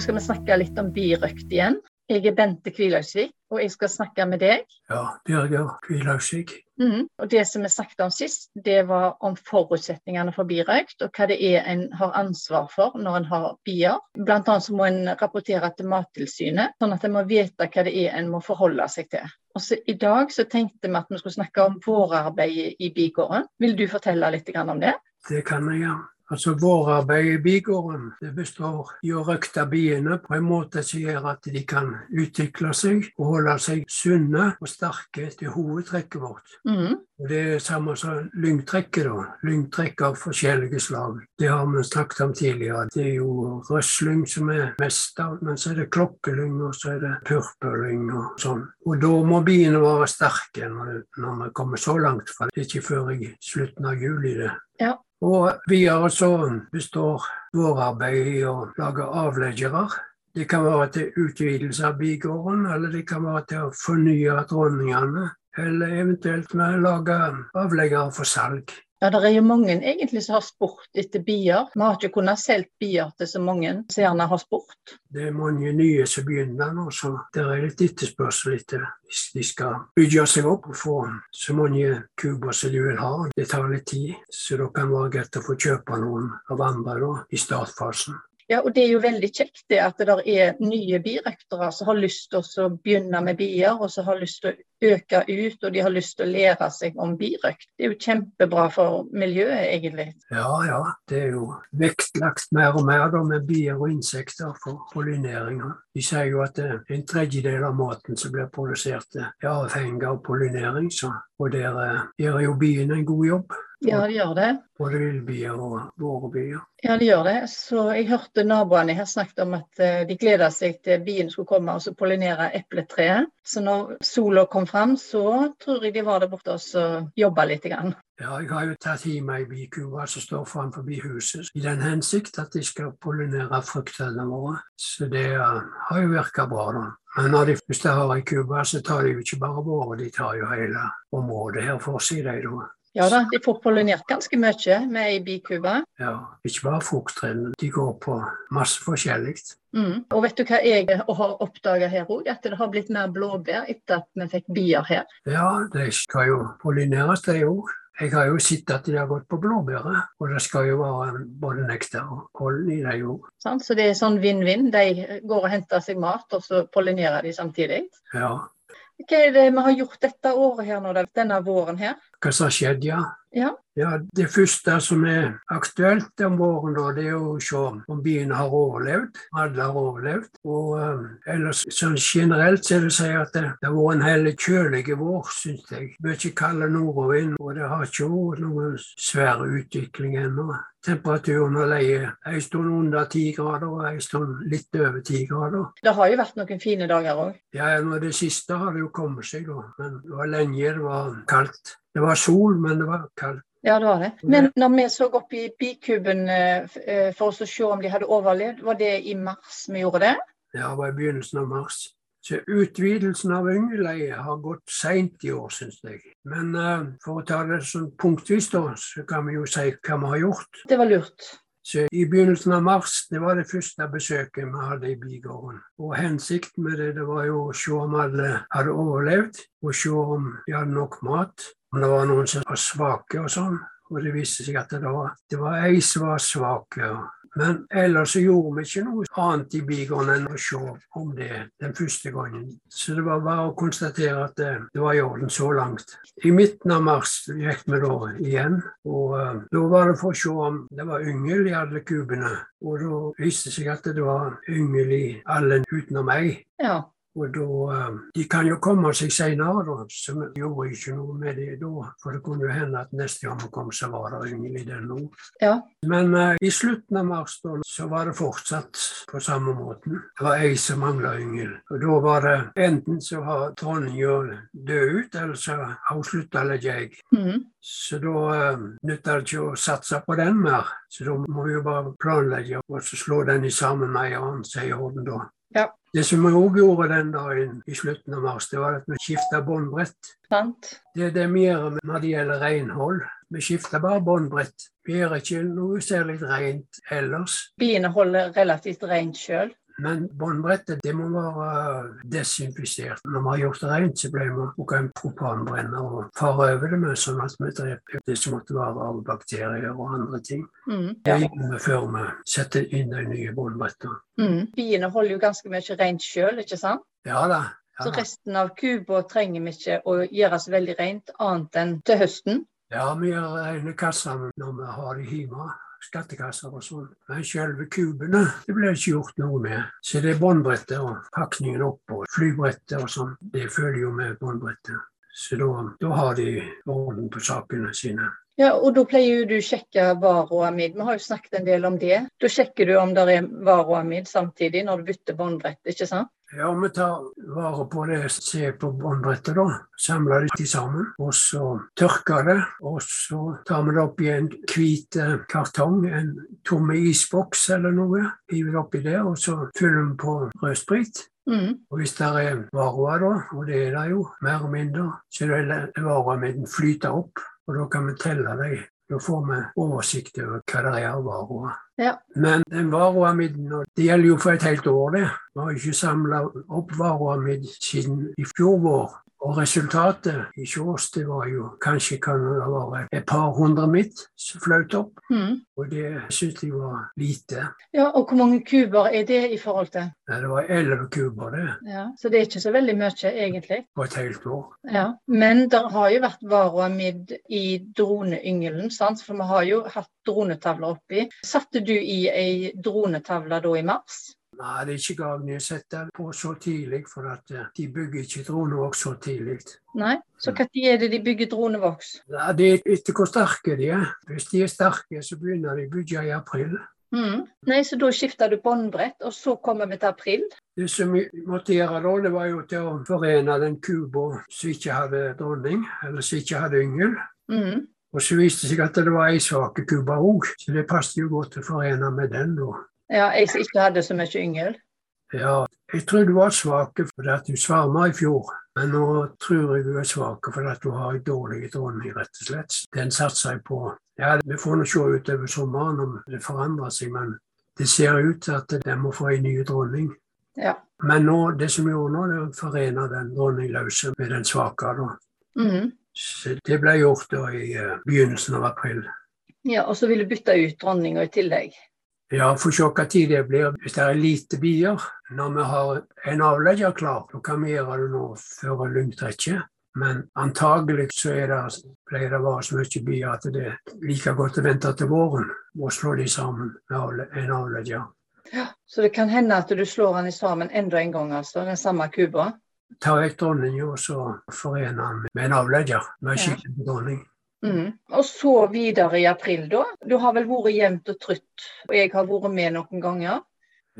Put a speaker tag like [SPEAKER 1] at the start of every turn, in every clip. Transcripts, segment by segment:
[SPEAKER 1] dag skal vi snakke litt om birøkt igjen. Jeg er Bente Kvilhausvik, og jeg skal snakke med deg.
[SPEAKER 2] Ja, Birger Kvilhausvik.
[SPEAKER 1] Mm. Og Det som vi snakket om sist, det var om forutsetningene for birøkt, og hva det er en har ansvar for når en har bier. Blant annet så må en rapportere til Mattilsynet, sånn at en må vite hva det er en må forholde seg til. Og så I dag så tenkte vi at vi skulle snakke om vårarbeidet i bigården. Vil du fortelle litt om det?
[SPEAKER 2] Det kan jeg gjøre. Altså Vårarbeidet i bigården det består i å røkte biene på en måte som gjør at de kan utvikle seg og holde seg sunne og sterke til hovedtrekket vårt.
[SPEAKER 1] Mm.
[SPEAKER 2] Og Det er samme som lyngtrekket. da. Lyngtrekk av forskjellige slag. Det har vi snakket om tidligere. Det er jo røslyng som er mest av, men så er det klokkelyng og så er det purpurlyng og sånn. Og da må biene være sterke når, når vi kommer så langt, for det er ikke før i slutten av juli. det.
[SPEAKER 1] Ja.
[SPEAKER 2] Og videre så består vårarbeid i å lage avleggere. Det kan være til utvidelse av bigården, eller det kan være til å fornye dronningene. Eller eventuelt med å lage avleggere for salg.
[SPEAKER 1] Ja, Det er jo mange egentlig som har spurt etter bier. Vi har ikke kunnet selge bier til så mange som gjerne har spurt.
[SPEAKER 2] Det er mange nye som begynner nå, så det er litt etterspørsel etter. Hvis de skal bygge seg opp og få så mange kuber som de vil ha. Det tar litt tid, så da kan det være greit å få kjøpe noen av andre da, i startfasen.
[SPEAKER 1] Ja, og Det er jo veldig kjekt det at det er nye birøktere som har lyst til å begynne med bier, og som har lyst til å øke ut, og de har lyst til å lære seg om birøkt. Det er jo kjempebra for miljøet, egentlig.
[SPEAKER 2] Ja, ja. Det er jo vektlagt mer og mer da, med bier og insekter for pollinering. De sier jo at en tredjedel av maten som blir produsert, er avhengig av pollinering. Så, og der eh, gjør jo biene en god jobb.
[SPEAKER 1] Ja, de gjør det.
[SPEAKER 2] Både villbier og vårbier.
[SPEAKER 1] Ja, de gjør det. Så jeg hørte naboene her snakket om at eh, de gleda seg til biene skulle komme og pollinere epletreet. Så når sola kom fram, så tror jeg de var der borte og jobba litt. Grann.
[SPEAKER 2] Ja, jeg har jo tatt i meg bikue som står foran forbi huset, i den hensikt at de skal pollinere fruktene våre. Så det uh, har jo virka bra, da. Men når de først har ei kube, så tar de jo ikke bare våre, de tar jo hele området her for seg, de da.
[SPEAKER 1] Ja da, de får pollinert ganske mye med ei bikube.
[SPEAKER 2] Ja, ikke bare frukttrærne, de går på masse forskjellig.
[SPEAKER 1] Mm. Og vet du hva jeg har oppdaga her òg? At det har blitt mer blåbær etter at vi fikk bier her.
[SPEAKER 2] Ja, de skal jo pollineres, de òg. Jeg har jo sett at de har gått på blåbæret, og det skal jo være både nektar og pollen i dem òg.
[SPEAKER 1] Så det er sånn vinn-vinn. De går og henter seg mat, og så pollinerer de samtidig?
[SPEAKER 2] Ja.
[SPEAKER 1] Hva er det vi har gjort dette året her nå, denne våren her?
[SPEAKER 2] Hva som har skjedd, ja.
[SPEAKER 1] Ja.
[SPEAKER 2] Ja, Det første som er aktuelt om våren, da, det er å se om biene har overlevd. Alle har overlevd. Og uh, ellers sånn generelt så er det å si at det, det har vært en heller kjølig vår, syns jeg. Mye kald nordovervind, og det har ikke vært noen svær utvikling ennå. Temperaturen har ligget en stund under ti grader og en stund litt over ti grader.
[SPEAKER 1] Det har jo vært noen fine dager òg?
[SPEAKER 2] Ja, nå det siste har det jo kommet seg, da. Men det var lenge det var kaldt. Det var sol, men det var kaldt.
[SPEAKER 1] Ja, det var det. Men når vi så opp i bikuben eh, for å se om de hadde overlevd, var det i mars vi gjorde det?
[SPEAKER 2] Ja, det var i begynnelsen av mars. Så Utvidelsen av yngleleiet har gått seint i år, syns jeg. Men uh, for å ta det sånn punktvis, da, så kan vi jo si hva vi har gjort.
[SPEAKER 1] Det var lurt.
[SPEAKER 2] Så I begynnelsen av mars det var det første besøket vi hadde i bygården. Og Hensikten med det, det var jo å se om alle hadde overlevd, og se om de hadde nok mat. Om det var noen som var svake og sånn. Og det viste seg at det var, det var ei som var svak. Men ellers så gjorde vi ikke noe annet i bigården enn å se om det den første gangen. Så det var bare å konstatere at det, det var i orden så langt. I midten av mars gikk vi da igjen, og uh, da var det for å se om det var yngel i alle kubene. Og da viste det seg at det var yngel i alle utenom meg.
[SPEAKER 1] Ja.
[SPEAKER 2] Og da, eh, De kan jo komme seg seinere, så vi gjorde ikke noe med det da. For det kunne jo hende at neste gang vi kom, så var det yngel i den nå.
[SPEAKER 1] Ja.
[SPEAKER 2] Men uh, i slutten av mars da, så var det fortsatt på samme måten. Det var ei som mangla yngel. Og da var det enten så har dronninga dødd ut, eller så har hun slutta å legge egg.
[SPEAKER 1] Mm.
[SPEAKER 2] Så da uh, nytter det ikke å satse på den mer. Så da må vi jo bare planlegge og så slå den i sammen med ei annen sier Horden da.
[SPEAKER 1] Ja.
[SPEAKER 2] Det som vi òg gjorde den dagen i slutten av mars, det var at vi skifta båndbrett. Det er det vi gjør når det gjelder renhold. Vi skifter bare båndbrett. Vi gjør ikke noe særlig rent ellers.
[SPEAKER 1] Biene holder relativt rent sjøl?
[SPEAKER 2] Men båndbrettet det må være desinfisert. Når vi har gjort det rent, så pleier vi bruke en propanbrenner og fare over det med, sånn at vi dreper det som måtte være av bakterier og andre ting.
[SPEAKER 1] Mm.
[SPEAKER 2] Det gjør vi før vi setter inn de nye båndbrettene.
[SPEAKER 1] Mm. Biene holder jo ganske mye rent sjøl, ikke sant?
[SPEAKER 2] Ja da. Ja,
[SPEAKER 1] Så resten av kuba trenger vi ikke å gjøre så veldig rent, annet enn til høsten.
[SPEAKER 2] ja vi gjør rene kasser når vi har de hjemme. Skattekasser og sånn. Men selve kubene det ble ikke gjort noe med. Så det er båndbrettet og pakningen opp og flybrettet og sånn. Det følger jo med båndbrettet. Så da, da har de orden på sakene sine.
[SPEAKER 1] Ja, og da pleier du å sjekke varoamid. Vi har jo snakket en del om det. Da sjekker du om det er varoamid samtidig når du bytter båndbrett, ikke sant?
[SPEAKER 2] Ja, vi tar vare på det, ser på båndbrettet, da. Samler det sammen. Og så tørker det. Og så tar vi det opp i en hvit eh, kartong, en tomme isboks eller noe. Hiver det oppi der, og så fyller vi på rødsprit.
[SPEAKER 1] Mm.
[SPEAKER 2] Og hvis det er varoer, da, og det er det jo, mer og mindre, så er det varoamiden flyter opp. Og da kan vi telle dem. Da får vi oversikt over hva det er av varer.
[SPEAKER 1] Ja.
[SPEAKER 2] Men den varoamiden, og det gjelder jo for et helt år, det. Vi har ikke samla opp varoamid siden i fjor vår. Og resultatet i Kjås det var jo kanskje kan det være et par hundre mitt som fløt opp.
[SPEAKER 1] Mm.
[SPEAKER 2] Og det syntes jeg var lite.
[SPEAKER 1] Ja, og hvor mange kuber er det i forhold til?
[SPEAKER 2] Ja, Det var elleve kuber det,
[SPEAKER 1] Ja, Så det er ikke så veldig mye, egentlig.
[SPEAKER 2] på et helt år.
[SPEAKER 1] Ja. Men det har jo vært varoamid i droneyngelen, sant? for vi har jo hatt dronetavler oppi. Satte du i ei dronetavle da i mars?
[SPEAKER 2] Det er ikke den på så tidlig, for at eh, de bygger ikke dronevoks så tidlig.
[SPEAKER 1] Nei? Så når er det de bygger dronevoks?
[SPEAKER 2] Nei, Det er etter hvor sterke de er. Hvis de er sterke, så begynner de å bygge i april.
[SPEAKER 1] Mm. Nei, så da skifter du båndbrett, og så kommer vi til april?
[SPEAKER 2] Det som vi måtte gjøre da, det var jo til å forene den kuba som ikke hadde dronning, eller som ikke hadde yngel.
[SPEAKER 1] Mm.
[SPEAKER 2] Og så viste det seg at det var ei svak kuba òg, så det passet jo godt å forene med den. da.
[SPEAKER 1] Ja, jeg som ikke hadde så mye yngel.
[SPEAKER 2] Ja, jeg tror du var svak fordi at du svarma i fjor. Men nå tror jeg du er svak fordi at du har en dårlig dronning, rett og slett. Den satser jeg på. Ja, Vi får nå se utover sommeren om det forandrer seg, men det ser ut til at den må få en ny dronning.
[SPEAKER 1] Ja.
[SPEAKER 2] Men nå, det som gjorde nå, det er å forene den dronningløse med den svake.
[SPEAKER 1] Mm.
[SPEAKER 2] Så det ble gjort da i eh, begynnelsen av april.
[SPEAKER 1] ja, og så vil du bytte ut dronninga i tillegg.
[SPEAKER 2] Ja, for se hva tid det blir. Hvis det er lite bier, når vi har en avlegger klar, da kan vi gjøre det nå før lyngtrekket. Men antagelig så er det, pleier det å være så mye bier at det er like godt å vente til våren og slå de sammen med en avlegger.
[SPEAKER 1] Så det kan hende at du slår den sammen enda en gang, altså, den samme kuba.
[SPEAKER 2] Tar vekk dronningen og så forener han med en avlegger med
[SPEAKER 1] Ja.
[SPEAKER 2] skikkelig dronning.
[SPEAKER 1] Mm. Og så videre i april, da. Du har vel vært jevnt og trutt, og jeg har vært med noen ganger.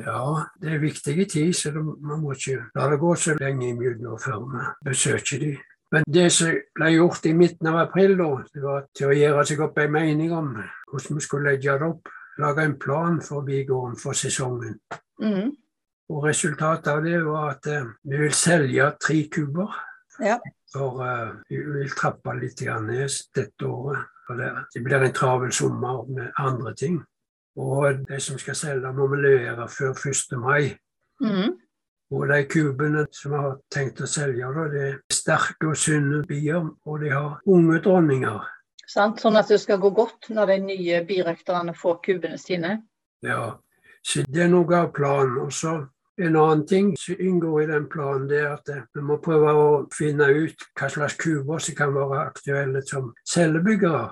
[SPEAKER 2] Ja, det er viktig tid, så man må ikke la det gå så lenge imellom før vi besøker de. Men det som ble gjort i midten av april, da, det var til å gjøre seg opp en mening om hvordan vi skulle legge det opp. Lage en plan for Bigården for sesongen.
[SPEAKER 1] Mm.
[SPEAKER 2] Og resultatet av det var at eh, vi vil selge tre kuber.
[SPEAKER 1] Ja.
[SPEAKER 2] For uh, vi vil trappe litt ned dette året. For det, det blir en travel sommer med andre ting. Og de som skal selge, må vi levere før 1. mai.
[SPEAKER 1] Mm.
[SPEAKER 2] Og de kubene som har tenkt å selge, det er sterke og sunne bier, og de har unge dronninger.
[SPEAKER 1] Sant? Sånn at det skal gå godt når de nye birøkterne får kubene sine.
[SPEAKER 2] Ja, så det er noe av planen. Og så en annen ting som inngår i den planen, det er at eh, vi må prøve å finne ut hva slags kuber som kan være aktuelle som cellebyggere.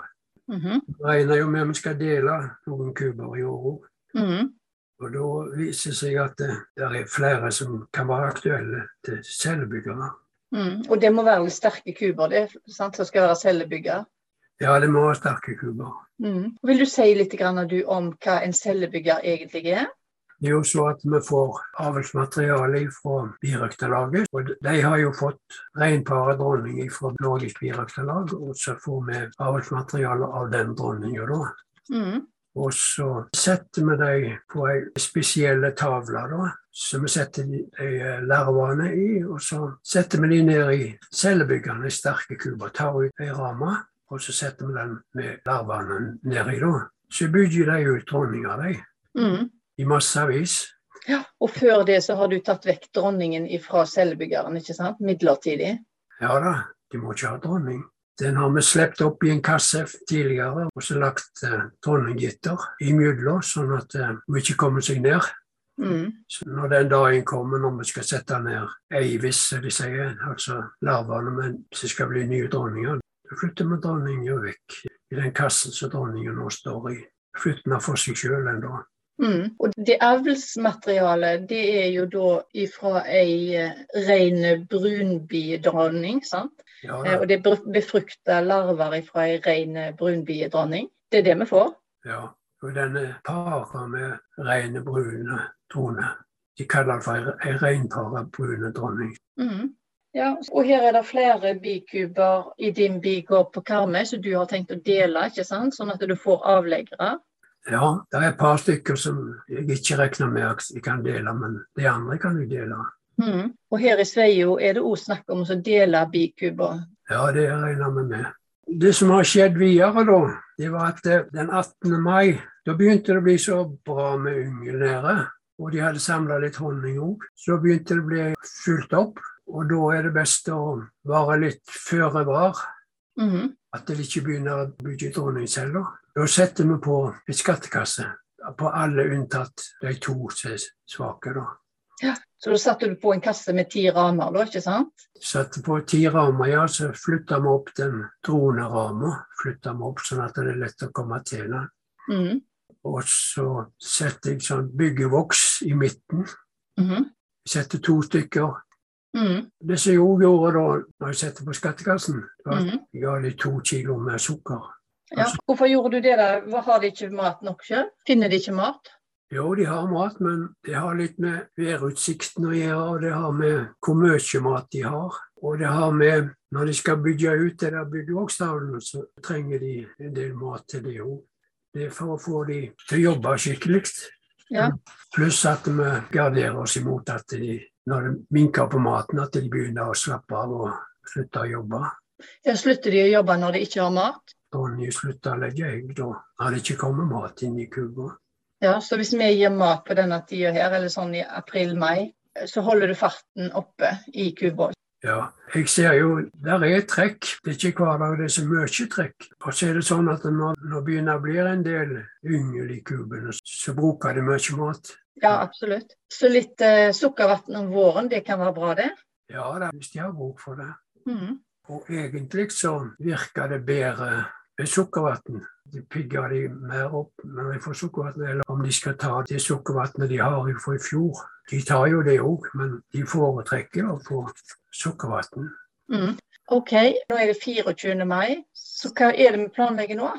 [SPEAKER 1] Mhm.
[SPEAKER 2] Vi regner jo med at vi skal dele noen kuber i år òg.
[SPEAKER 1] -hmm.
[SPEAKER 2] Og da viser det seg at det, det er flere som kan være aktuelle til cellebyggere.
[SPEAKER 1] Mm. Og det må være litt sterke kuber, det, sant? som skal være cellebyggere?
[SPEAKER 2] Ja, det må være sterke kuber.
[SPEAKER 1] Mm. Vil du si litt grann, du, om hva en cellebygger egentlig er?
[SPEAKER 2] Det er jo så at vi får avlsmateriale fra birøkterlaget. Og de har jo fått reinparet dronning fra Norges birøkterlag, og så får vi avlsmateriale av den dronninga da.
[SPEAKER 1] Mm.
[SPEAKER 2] Og så setter vi dem på ei spesielle tavle, da. Så vi setter de, lærvane larvene i, og så setter vi de ned i cellebyggerne, i sterke kuber. Tar ut ei ramme, og så setter vi den med larvene nedi, da. Så bygger de ut dronninga, de.
[SPEAKER 1] Mm.
[SPEAKER 2] I massevis.
[SPEAKER 1] Ja, Og før det så har du tatt vekk dronningen fra cellebyggeren, ikke sant? Midlertidig.
[SPEAKER 2] Ja da, de må ikke ha dronning. Den har vi sluppet opp i en kasse tidligere og så lagt eh, dronninggitter imellom, sånn at eh, hun ikke kommer seg ned.
[SPEAKER 1] Mm.
[SPEAKER 2] Så når den dagen kommer når vi skal sette ned Eivis, som de sier, altså larvene, men som skal bli nye dronninger, da flytter vi dronningen vekk i den kassen som dronningen nå står i. Flytter den for seg sjøl ennå.
[SPEAKER 1] Mm. Og det avlsmaterialet det er jo da ifra ei rein ren brunbiedronning, sant?
[SPEAKER 2] Ja, ja.
[SPEAKER 1] Og det er befrukta larver ifra ei rein brunbiedronning. Det er det vi får.
[SPEAKER 2] ja. Og den er para med rene brune droner. De kaller det for ei reinpara brune dronning.
[SPEAKER 1] Mm. Ja, og her er det flere bikuber i din bigård på Karmøy som du har tenkt å dele, ikke sant? sånn at du får avleggere.
[SPEAKER 2] Ja, det er et par stykker som jeg ikke regner med at jeg kan dele, men de andre kan jeg dele.
[SPEAKER 1] Mm. Og her i Sveio er det òg snakk om å dele bikuber.
[SPEAKER 2] Ja, det regner vi med. Det som har skjedd videre, da, det var at eh, den 18. mai da begynte det å bli så bra med yngel nede. Og de hadde samla litt honning òg. Så begynte det å bli fylt opp. Og da er det best å være litt føre var.
[SPEAKER 1] Mhm.
[SPEAKER 2] At det ikke begynner å bygge dronningceller. Da setter vi på et skattekasse på alle unntatt de to som er svake. da.
[SPEAKER 1] Så da satte du på en kasse med ti ramer, da, ikke sant?
[SPEAKER 2] Satte på ti ramer, ja, så flytta vi opp den droneramma. Flytta vi opp sånn at det er lett å komme til den.
[SPEAKER 1] Mm.
[SPEAKER 2] Og så setter jeg sånn byggevoks i midten.
[SPEAKER 1] Mm
[SPEAKER 2] -hmm. setter to stykker.
[SPEAKER 1] Mhm.
[SPEAKER 2] Det som jeg også gjorde da når jeg setter på skattekassen, var at
[SPEAKER 1] Mhm.
[SPEAKER 2] jeg ga de to kilo med sukker.
[SPEAKER 1] Ja. Hvorfor gjorde du det? da? Har de ikke mat nok sjøl? Finner de ikke mat?
[SPEAKER 2] Jo, de har mat, men det har litt med værutsikten å gjøre, og det har med hvor mye mat de har. Og det har med Når de skal bygge ut det der byggevoksstavlene, så trenger de en del mat til det òg. Det er for å få de til å jobbe skikkelig.
[SPEAKER 1] Ja.
[SPEAKER 2] Pluss at vi garderer oss imot at de, når det minker på maten, at de begynner å slappe av og slutte å jobbe.
[SPEAKER 1] Ja, slutter de å jobbe når de ikke har mat?
[SPEAKER 2] Dronningen slutter å legge egg da, har det ikke kommet mat inn i kuba.
[SPEAKER 1] Ja, Så hvis vi gir mat på denne tida her, eller sånn i april-mai, så holder du farten oppe i kuba?
[SPEAKER 2] Ja, jeg ser jo der er trekk. Det er ikke hver dag det er så mye trekk. Og så er det sånn at når når det begynner å bli en del yngel i kubene, så bruker de mye mat.
[SPEAKER 1] Ja, absolutt. Så litt eh, sukkervann om våren, det kan være bra, det?
[SPEAKER 2] Ja da, hvis de har bruk for det.
[SPEAKER 1] Mm.
[SPEAKER 2] Og egentlig så virker det bedre med sukkervann. De pigger de mer opp når de får sukkervann, eller om de skal ta det sukkervannet de har fra i fjor. De tar jo det òg, men de foretrekker å få sukkervann.
[SPEAKER 1] Mm. OK, nå er det 24. mai, så hva er det vi planlegger nå?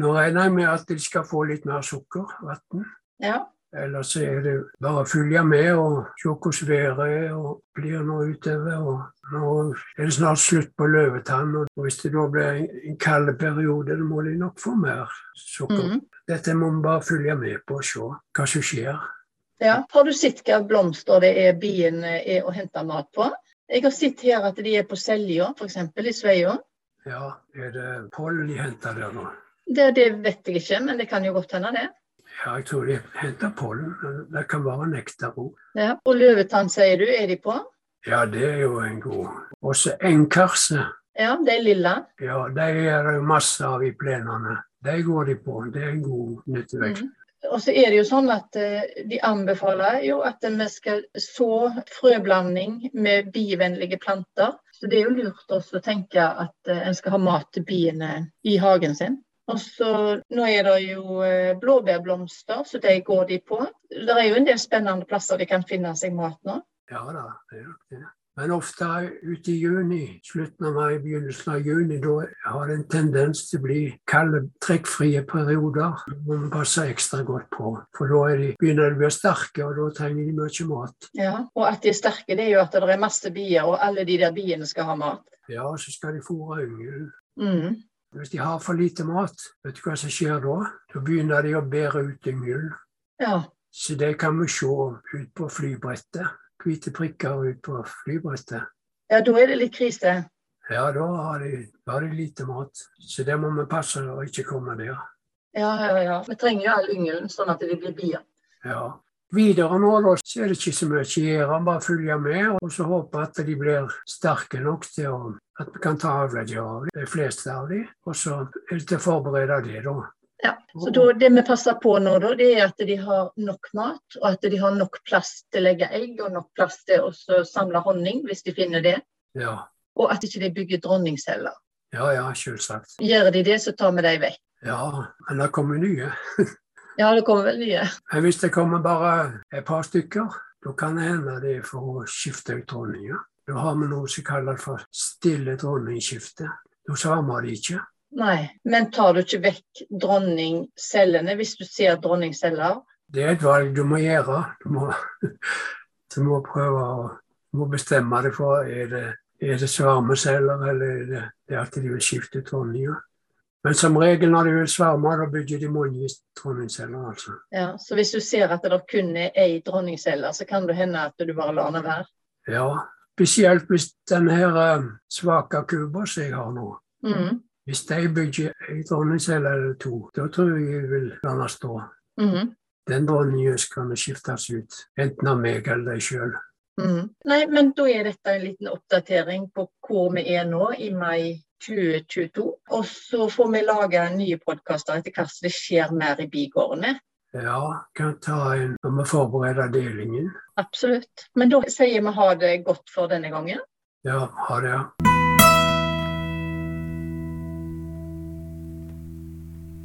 [SPEAKER 2] Nå regner jeg med at de skal få litt mer sukkervann.
[SPEAKER 1] Ja.
[SPEAKER 2] Ellers er det bare å følge med og se hvordan været er og blir nå utover. Og nå er det snart slutt på løvetann, og hvis det da blir en- kald periode, da må de nok få mer sukker.
[SPEAKER 1] Mm.
[SPEAKER 2] Dette må vi bare følge med på og se hva som skjer.
[SPEAKER 1] ja. Har du sett hva blomster det er biene er å hente mat på? Jeg har sett her at de er på Selja, f.eks. i Sveio.
[SPEAKER 2] Ja, er det pollen de henter der nå?
[SPEAKER 1] Det, det vet jeg ikke, men det kan jo godt hende, det.
[SPEAKER 2] Ja, jeg tror de henter pollen. Det kan være nektar òg.
[SPEAKER 1] Ja. Og løvetann, sier du, er de på?
[SPEAKER 2] Ja, det er jo en god. Også engkarse.
[SPEAKER 1] Ja, det er lilla.
[SPEAKER 2] Ja, de er det masse av i plenene. De går de på. Det er en god nyttevekst.
[SPEAKER 1] Mm. Og så er det jo sånn at eh, de anbefaler jo at vi skal så frøblanding med bivennlige planter. Så det er jo lurt også å tenke at eh, en skal ha mat til biene i hagen sin. Og så Nå er det jo eh, blåbærblomster, så de går de på. Det er jo en del spennende plasser de kan finne seg mat nå.
[SPEAKER 2] Ja da, det er nok det. Men ofte ute i juni, slutten av mai, begynnelsen av juni, da har det en tendens til å bli kalde, trekkfrie perioder. Må man passe ekstra godt på, for da de, begynner de å bli sterke, og da trenger de mye mat.
[SPEAKER 1] Ja, Og at de er sterke, det er jo at det er masse bier, og alle de der biene skal ha mat.
[SPEAKER 2] Ja, så skal de fôre yngelen.
[SPEAKER 1] Mm.
[SPEAKER 2] Hvis de har for lite mat, vet du hva som skjer da? Da begynner de å bære ut yngelen.
[SPEAKER 1] Ja.
[SPEAKER 2] Så det kan vi se ut på flybrettet. Hvite prikker ut på flybrettet.
[SPEAKER 1] ja, da er det litt krise.
[SPEAKER 2] Ja, da har de, da har de lite mat. Så det må vi passe å ikke komme der.
[SPEAKER 1] Ja, ja, ja. Vi trenger jo all yngelen, sånn at de blir bier.
[SPEAKER 2] Ja. Videre nå da, så er det ikke så mye å gjøre. Bare følge med og så håpe at de blir sterke nok til å, at vi kan ta avlegger av de fleste av dem. Og så er det til å forberede det, da.
[SPEAKER 1] Ja, så da, Det vi passer på nå, da, det er at de har nok mat, og at de har nok plass til å legge egg og nok plass til å samle honning, hvis de finner det.
[SPEAKER 2] Ja,
[SPEAKER 1] Og at ikke de bygger dronningceller.
[SPEAKER 2] ja, ja selvsagt.
[SPEAKER 1] Gjør de det, så tar vi dem vekk.
[SPEAKER 2] Ja, men det kommer nye.
[SPEAKER 1] Ja, det kommer vel nye.
[SPEAKER 2] Men hvis det kommer bare et par stykker, da kan det hende det er for å skifte ut dronninga. Da har vi noe som kalles for stille dronningskifte. Da svermer de ikke.
[SPEAKER 1] Nei, men tar du ikke vekk dronningcellene hvis du ser dronningceller?
[SPEAKER 2] Det er et valg du må gjøre. Du må, du må prøve å må bestemme deg for er det, er det svermeceller eller er det, det at de vil skifte ut dronninger. Men som regel når de vil sverme, da bygger de mange dronningceller. altså.
[SPEAKER 1] Ja, Så hvis du ser at det kun er ei dronningcelle, så kan det hende at du bare lar den være?
[SPEAKER 2] Ja, spesielt hvis den her eh, svake kuba som jeg har nå.
[SPEAKER 1] Mhm.
[SPEAKER 2] Hvis de bygger ei dronningcelle eller to, da tror jeg jeg vil la den stå.
[SPEAKER 1] Mhm.
[SPEAKER 2] Den dronningen skal skiftes ut, enten av meg eller deg sjøl.
[SPEAKER 1] Mm. Nei, men da er dette en liten oppdatering på hvor vi er nå i mai 2022. Og så får vi lage nye podkaster etter hvert som det skjer mer i bigårdene.
[SPEAKER 2] Ja, kan ta en når vi forbereder delingen.
[SPEAKER 1] Absolutt. Men da sier vi ha det godt for denne gangen.
[SPEAKER 2] Ja, ha det. ja.